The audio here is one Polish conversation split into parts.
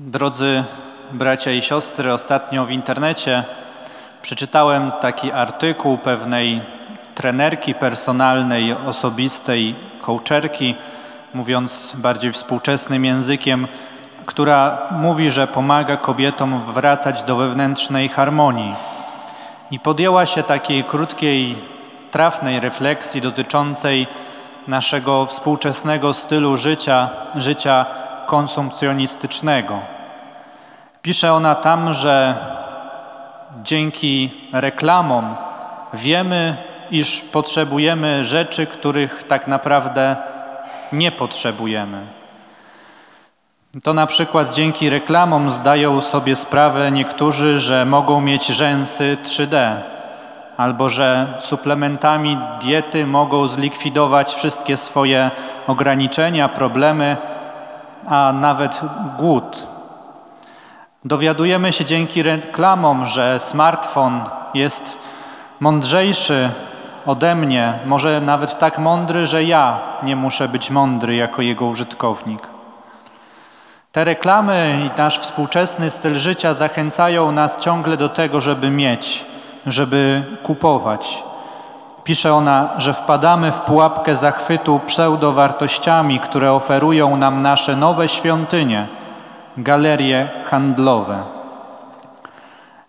Drodzy bracia i siostry, ostatnio w internecie przeczytałem taki artykuł pewnej trenerki personalnej, osobistej, coacherki, mówiąc bardziej współczesnym językiem, która mówi, że pomaga kobietom wracać do wewnętrznej harmonii. I podjęła się takiej krótkiej, trafnej refleksji dotyczącej naszego współczesnego stylu życia, życia konsumpcjonistycznego. Pisze ona tam, że dzięki reklamom wiemy, iż potrzebujemy rzeczy, których tak naprawdę nie potrzebujemy. To na przykład dzięki reklamom zdają sobie sprawę niektórzy, że mogą mieć rzęsy 3D, albo że suplementami diety mogą zlikwidować wszystkie swoje ograniczenia, problemy, a nawet głód. Dowiadujemy się dzięki reklamom, że smartfon jest mądrzejszy ode mnie, może nawet tak mądry, że ja nie muszę być mądry jako jego użytkownik. Te reklamy i nasz współczesny styl życia zachęcają nas ciągle do tego, żeby mieć, żeby kupować. Pisze ona, że wpadamy w pułapkę zachwytu pseudowartościami, które oferują nam nasze nowe świątynie, galerie handlowe.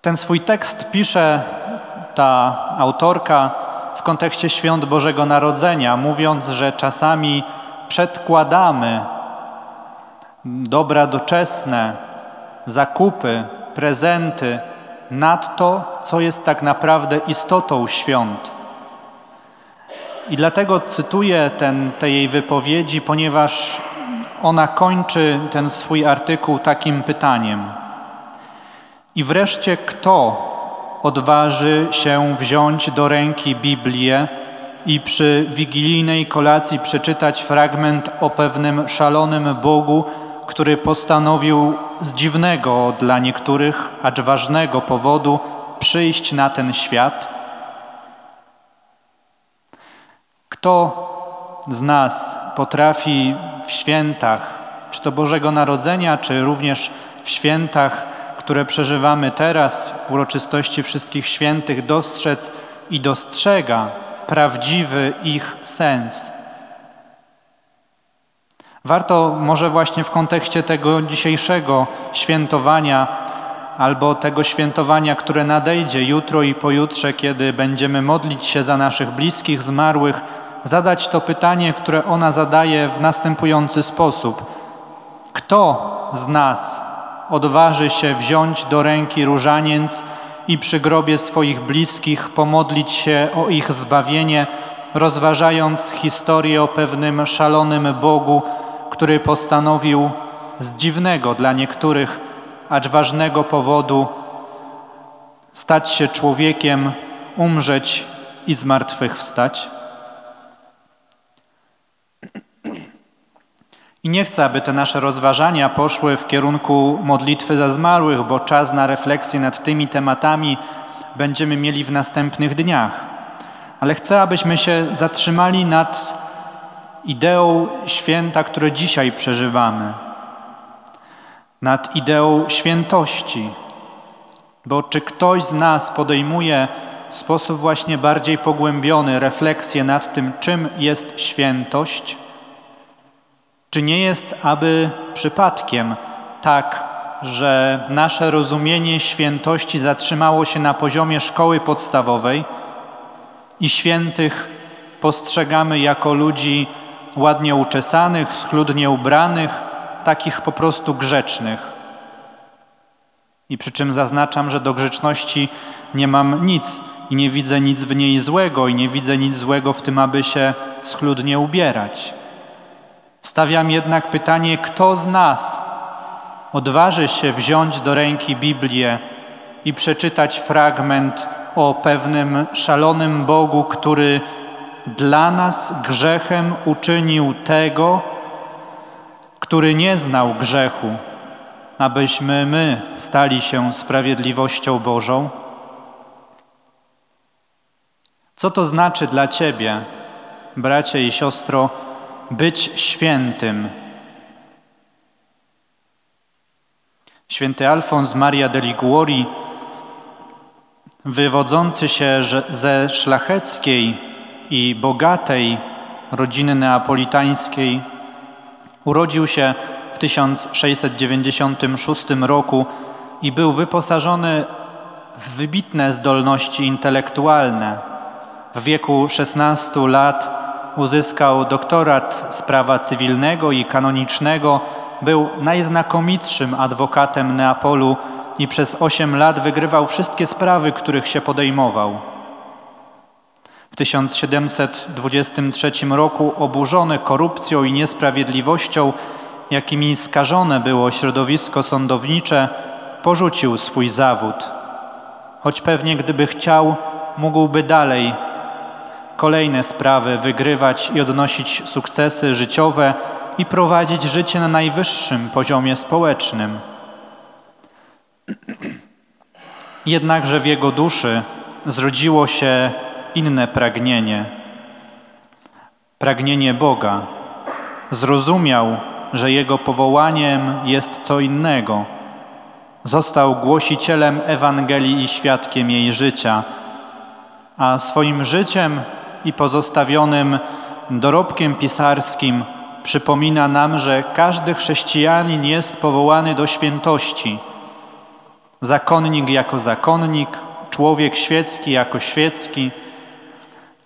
Ten swój tekst pisze ta autorka w kontekście świąt Bożego Narodzenia, mówiąc, że czasami przedkładamy dobra doczesne, zakupy, prezenty nad to, co jest tak naprawdę istotą świąt i dlatego cytuję ten, te jej wypowiedzi, ponieważ ona kończy ten swój artykuł takim pytaniem. I wreszcie kto odważy się wziąć do ręki Biblię i przy wigilijnej kolacji przeczytać fragment o pewnym szalonym Bogu, który postanowił z dziwnego dla niektórych, acz ważnego powodu przyjść na ten świat – Kto z nas potrafi w świętach, czy to Bożego Narodzenia, czy również w świętach, które przeżywamy teraz, w uroczystości wszystkich świętych, dostrzec i dostrzega prawdziwy ich sens. Warto może właśnie w kontekście tego dzisiejszego świętowania albo tego świętowania, które nadejdzie jutro i pojutrze, kiedy będziemy modlić się za naszych bliskich, zmarłych, zadać to pytanie, które ona zadaje w następujący sposób: Kto z nas odważy się wziąć do ręki różaniec i przy grobie swoich bliskich pomodlić się o ich zbawienie, rozważając historię o pewnym szalonym Bogu, który postanowił z dziwnego dla niektórych, acz ważnego powodu stać się człowiekiem, umrzeć i zmartwychwstać? I nie chcę, aby te nasze rozważania poszły w kierunku modlitwy za zmarłych, bo czas na refleksję nad tymi tematami będziemy mieli w następnych dniach. Ale chcę, abyśmy się zatrzymali nad ideą święta, które dzisiaj przeżywamy, nad ideą świętości. Bo czy ktoś z nas podejmuje w sposób właśnie bardziej pogłębiony refleksję nad tym, czym jest świętość? Czy nie jest aby przypadkiem tak, że nasze rozumienie świętości zatrzymało się na poziomie szkoły podstawowej i świętych postrzegamy jako ludzi ładnie uczesanych, schludnie ubranych, takich po prostu grzecznych? I przy czym zaznaczam, że do grzeczności nie mam nic i nie widzę nic w niej złego i nie widzę nic złego w tym, aby się schludnie ubierać. Stawiam jednak pytanie, kto z nas odważy się wziąć do ręki Biblię i przeczytać fragment o pewnym szalonym Bogu, który dla nas grzechem uczynił tego, który nie znał grzechu, abyśmy my stali się sprawiedliwością Bożą? Co to znaczy dla Ciebie, bracie i siostro, być świętym. Święty Alfons Maria de Liguori, wywodzący się ze szlacheckiej i bogatej rodziny neapolitańskiej, urodził się w 1696 roku i był wyposażony w wybitne zdolności intelektualne. W wieku 16 lat uzyskał doktorat z prawa cywilnego i kanonicznego, był najznakomitszym adwokatem Neapolu i przez 8 lat wygrywał wszystkie sprawy, których się podejmował. W 1723 roku oburzony korupcją i niesprawiedliwością, jakimi skażone było środowisko sądownicze, porzucił swój zawód. Choć pewnie gdyby chciał, mógłby dalej kolejne sprawy wygrywać i odnosić sukcesy życiowe i prowadzić życie na najwyższym poziomie społecznym. Jednakże w jego duszy zrodziło się inne pragnienie pragnienie Boga. Zrozumiał, że jego powołaniem jest co innego. Został głosicielem Ewangelii i świadkiem jej życia, a swoim życiem i pozostawionym dorobkiem pisarskim przypomina nam, że każdy chrześcijanin jest powołany do świętości. Zakonnik jako zakonnik, człowiek świecki jako świecki,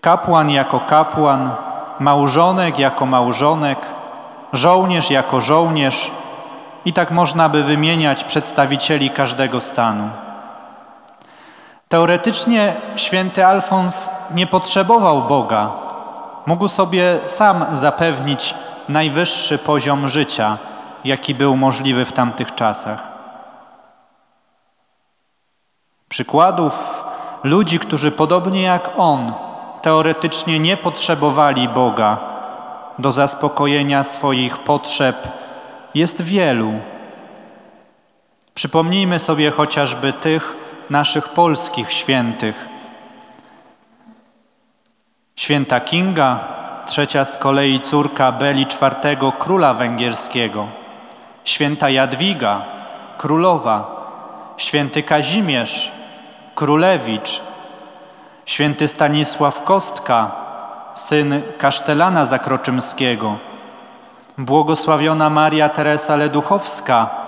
kapłan jako kapłan, małżonek jako małżonek, żołnierz jako żołnierz i tak można by wymieniać przedstawicieli każdego stanu. Teoretycznie święty Alfons nie potrzebował Boga. Mógł sobie sam zapewnić najwyższy poziom życia, jaki był możliwy w tamtych czasach. Przykładów ludzi, którzy podobnie jak on, teoretycznie nie potrzebowali Boga do zaspokojenia swoich potrzeb, jest wielu. Przypomnijmy sobie chociażby tych, naszych polskich świętych. Święta Kinga, trzecia z kolei córka Beli IV króla węgierskiego, święta Jadwiga, królowa, święty Kazimierz, królewicz, święty Stanisław Kostka, syn kasztelana zakroczymskiego, błogosławiona Maria Teresa Leduchowska,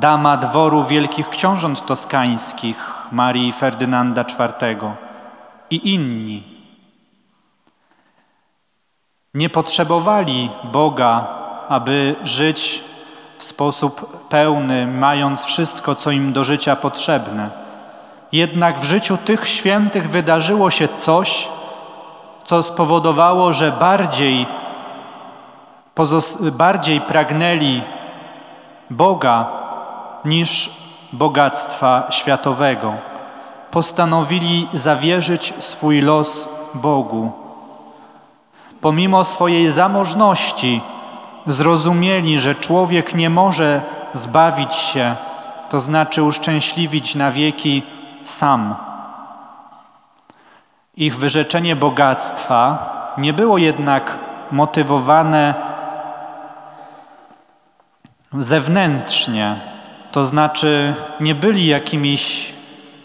dama dworu wielkich książąt toskańskich Marii Ferdynanda IV i inni. Nie potrzebowali Boga, aby żyć w sposób pełny, mając wszystko, co im do życia potrzebne. Jednak w życiu tych świętych wydarzyło się coś, co spowodowało, że bardziej, bardziej pragnęli Boga niż bogactwa światowego. Postanowili zawierzyć swój los Bogu. Pomimo swojej zamożności zrozumieli, że człowiek nie może zbawić się, to znaczy uszczęśliwić na wieki sam. Ich wyrzeczenie bogactwa nie było jednak motywowane zewnętrznie, to znaczy nie byli jakimiś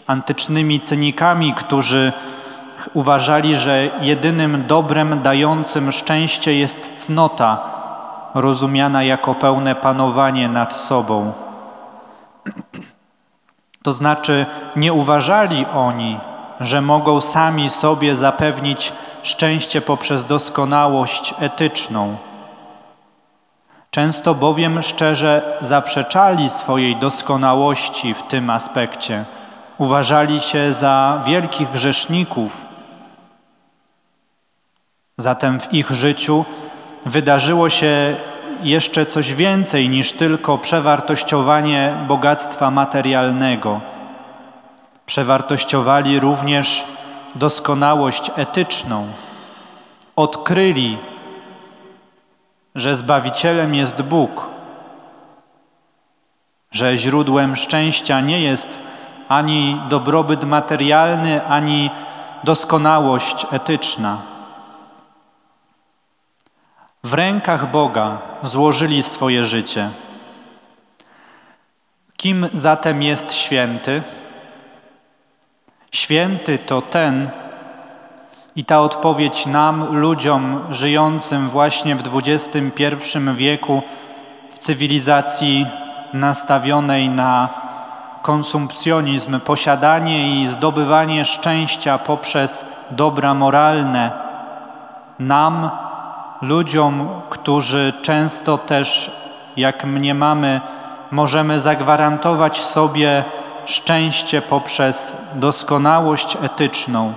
antycznymi cynikami, którzy uważali, że jedynym dobrem dającym szczęście jest cnota, rozumiana jako pełne panowanie nad sobą. To znaczy, nie uważali oni, że mogą sami sobie zapewnić szczęście poprzez doskonałość etyczną Często bowiem szczerze zaprzeczali swojej doskonałości w tym aspekcie. Uważali się za wielkich grzeszników. Zatem w ich życiu wydarzyło się jeszcze coś więcej niż tylko przewartościowanie bogactwa materialnego. Przewartościowali również doskonałość etyczną. Odkryli że Zbawicielem jest Bóg, że źródłem szczęścia nie jest ani dobrobyt materialny, ani doskonałość etyczna. W rękach Boga złożyli swoje życie. Kim zatem jest święty? Święty to ten, i ta odpowiedź nam, ludziom żyjącym właśnie w XXI wieku, w cywilizacji nastawionej na konsumpcjonizm, posiadanie i zdobywanie szczęścia poprzez dobra moralne, nam, ludziom, którzy często też, jak mniemamy, możemy zagwarantować sobie szczęście poprzez doskonałość etyczną.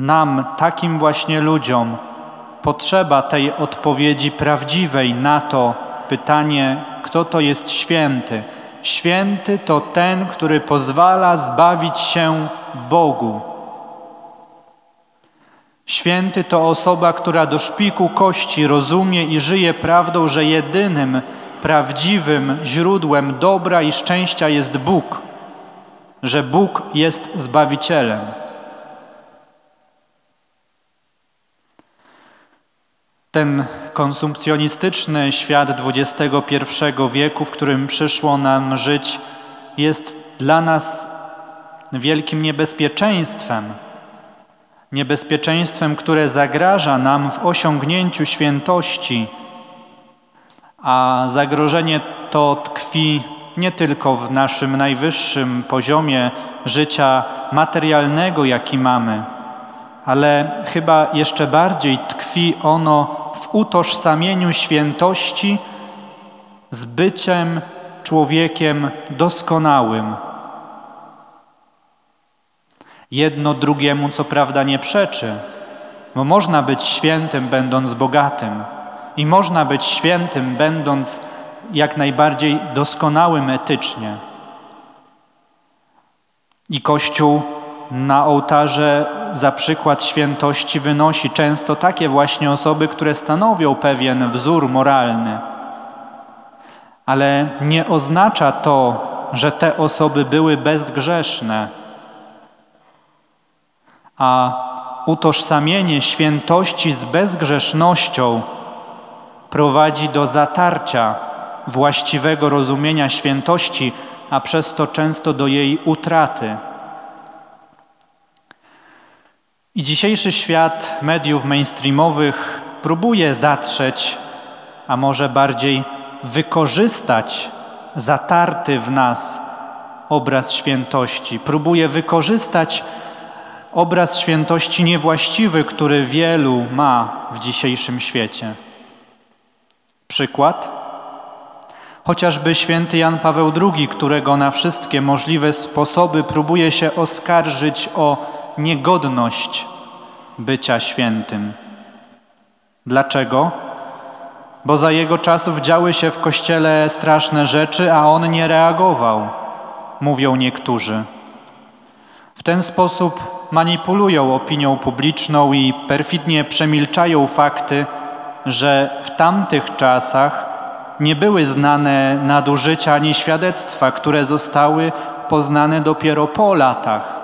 Nam, takim właśnie ludziom, potrzeba tej odpowiedzi prawdziwej na to pytanie, kto to jest święty. Święty to ten, który pozwala zbawić się Bogu. Święty to osoba, która do szpiku kości rozumie i żyje prawdą, że jedynym prawdziwym źródłem dobra i szczęścia jest Bóg, że Bóg jest Zbawicielem. Ten konsumpcjonistyczny świat XXI wieku, w którym przyszło nam żyć, jest dla nas wielkim niebezpieczeństwem. Niebezpieczeństwem, które zagraża nam w osiągnięciu świętości, a zagrożenie to tkwi nie tylko w naszym najwyższym poziomie życia materialnego, jaki mamy, ale chyba jeszcze bardziej tkwi ono utożsamieniu świętości z byciem człowiekiem doskonałym. Jedno drugiemu co prawda nie przeczy, bo można być świętym, będąc bogatym, i można być świętym, będąc jak najbardziej doskonałym etycznie. I Kościół na ołtarze za przykład świętości wynosi często takie właśnie osoby, które stanowią pewien wzór moralny. Ale nie oznacza to, że te osoby były bezgrzeszne, a utożsamienie świętości z bezgrzesznością prowadzi do zatarcia właściwego rozumienia świętości, a przez to często do jej utraty. I dzisiejszy świat mediów mainstreamowych próbuje zatrzeć, a może bardziej wykorzystać zatarty w nas obraz świętości. Próbuje wykorzystać obraz świętości niewłaściwy, który wielu ma w dzisiejszym świecie. Przykład? Chociażby święty Jan Paweł II, którego na wszystkie możliwe sposoby próbuje się oskarżyć o niegodność bycia świętym. Dlaczego? Bo za jego czasów działy się w kościele straszne rzeczy, a on nie reagował, mówią niektórzy. W ten sposób manipulują opinią publiczną i perfidnie przemilczają fakty, że w tamtych czasach nie były znane nadużycia ani świadectwa, które zostały poznane dopiero po latach.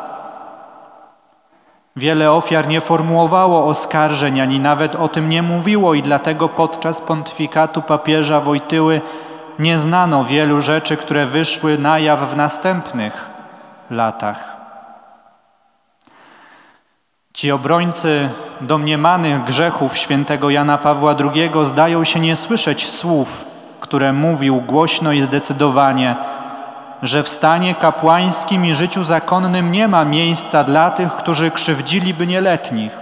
Wiele ofiar nie formułowało oskarżeń, ani nawet o tym nie mówiło i dlatego podczas pontyfikatu papieża Wojtyły nie znano wielu rzeczy, które wyszły na jaw w następnych latach. Ci obrońcy domniemanych grzechów świętego Jana Pawła II zdają się nie słyszeć słów, które mówił głośno i zdecydowanie – że w stanie kapłańskim i życiu zakonnym nie ma miejsca dla tych, którzy krzywdziliby nieletnich.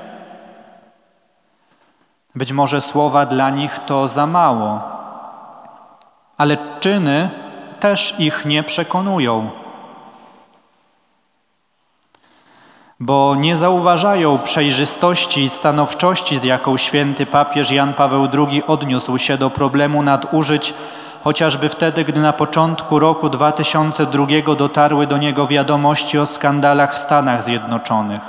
Być może słowa dla nich to za mało, ale czyny też ich nie przekonują. Bo nie zauważają przejrzystości i stanowczości, z jaką święty papież Jan Paweł II odniósł się do problemu nadużyć chociażby wtedy, gdy na początku roku 2002 dotarły do niego wiadomości o skandalach w Stanach Zjednoczonych.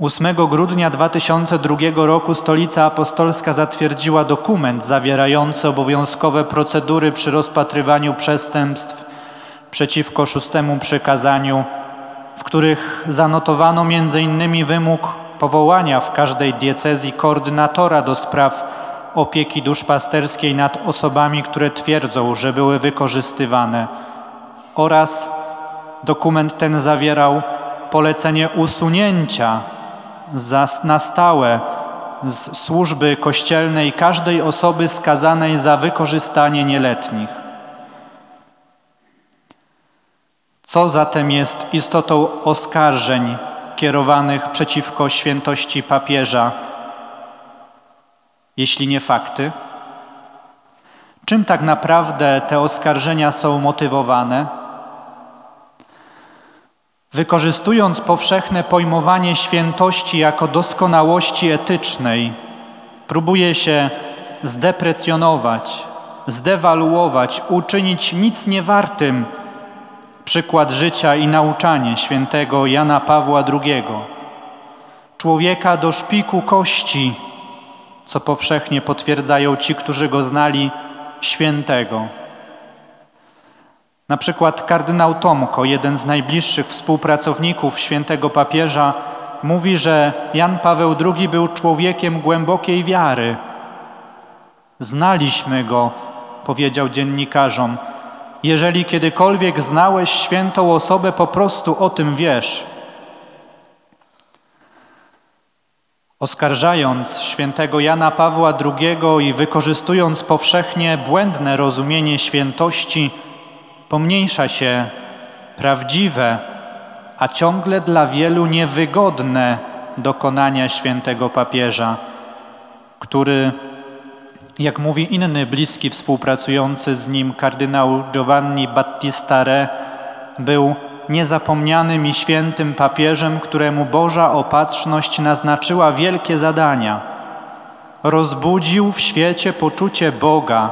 8 grudnia 2002 roku Stolica Apostolska zatwierdziła dokument zawierający obowiązkowe procedury przy rozpatrywaniu przestępstw przeciwko szóstemu przykazaniu, w których zanotowano m.in. wymóg powołania w każdej diecezji koordynatora do spraw opieki duszpasterskiej nad osobami, które twierdzą, że były wykorzystywane. Oraz dokument ten zawierał polecenie usunięcia na stałe z służby kościelnej każdej osoby skazanej za wykorzystanie nieletnich. Co zatem jest istotą oskarżeń kierowanych przeciwko świętości papieża, jeśli nie fakty? Czym tak naprawdę te oskarżenia są motywowane? Wykorzystując powszechne pojmowanie świętości jako doskonałości etycznej, próbuje się zdeprecjonować, zdewaluować, uczynić nic niewartym przykład życia i nauczanie świętego Jana Pawła II. Człowieka do szpiku kości, co powszechnie potwierdzają ci, którzy go znali, świętego. Na przykład kardynał Tomko, jeden z najbliższych współpracowników świętego papieża, mówi, że Jan Paweł II był człowiekiem głębokiej wiary. Znaliśmy go, powiedział dziennikarzom. Jeżeli kiedykolwiek znałeś świętą osobę, po prostu o tym wiesz. Oskarżając świętego Jana Pawła II i wykorzystując powszechnie błędne rozumienie świętości, pomniejsza się prawdziwe, a ciągle dla wielu niewygodne dokonania świętego papieża, który, jak mówi inny bliski współpracujący z nim kardynał Giovanni Battista Re, był niezapomnianym i świętym papieżem, któremu Boża opatrzność naznaczyła wielkie zadania. Rozbudził w świecie poczucie Boga,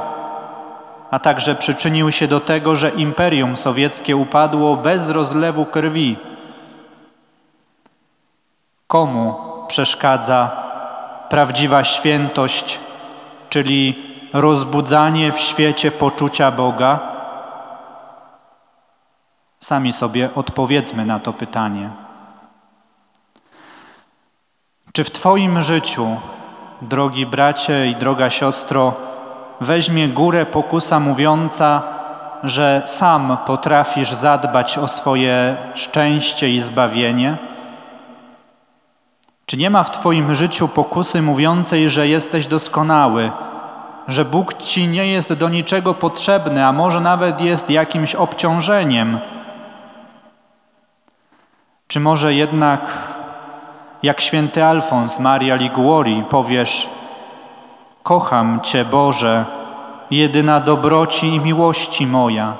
a także przyczynił się do tego, że imperium sowieckie upadło bez rozlewu krwi. Komu przeszkadza prawdziwa świętość, czyli rozbudzanie w świecie poczucia Boga? Sami sobie odpowiedzmy na to pytanie. Czy w Twoim życiu, drogi bracie i droga siostro, weźmie górę pokusa mówiąca, że sam potrafisz zadbać o swoje szczęście i zbawienie? Czy nie ma w Twoim życiu pokusy mówiącej, że jesteś doskonały, że Bóg Ci nie jest do niczego potrzebny, a może nawet jest jakimś obciążeniem? Czy może jednak, jak święty Alfons Maria Liguori, powiesz, Kocham Cię, Boże, jedyna dobroci i miłości moja.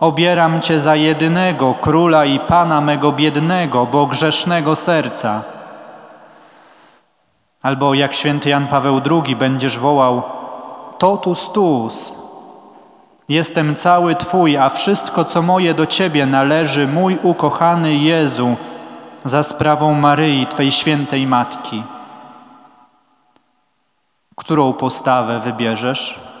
Obieram Cię za jedynego króla i pana mego biednego, bo grzesznego serca. Albo jak święty Jan Paweł II będziesz wołał: Totus tus. Jestem cały Twój, a wszystko, co moje do Ciebie należy, mój ukochany Jezu, za sprawą Maryi, Twej świętej Matki. Którą postawę wybierzesz?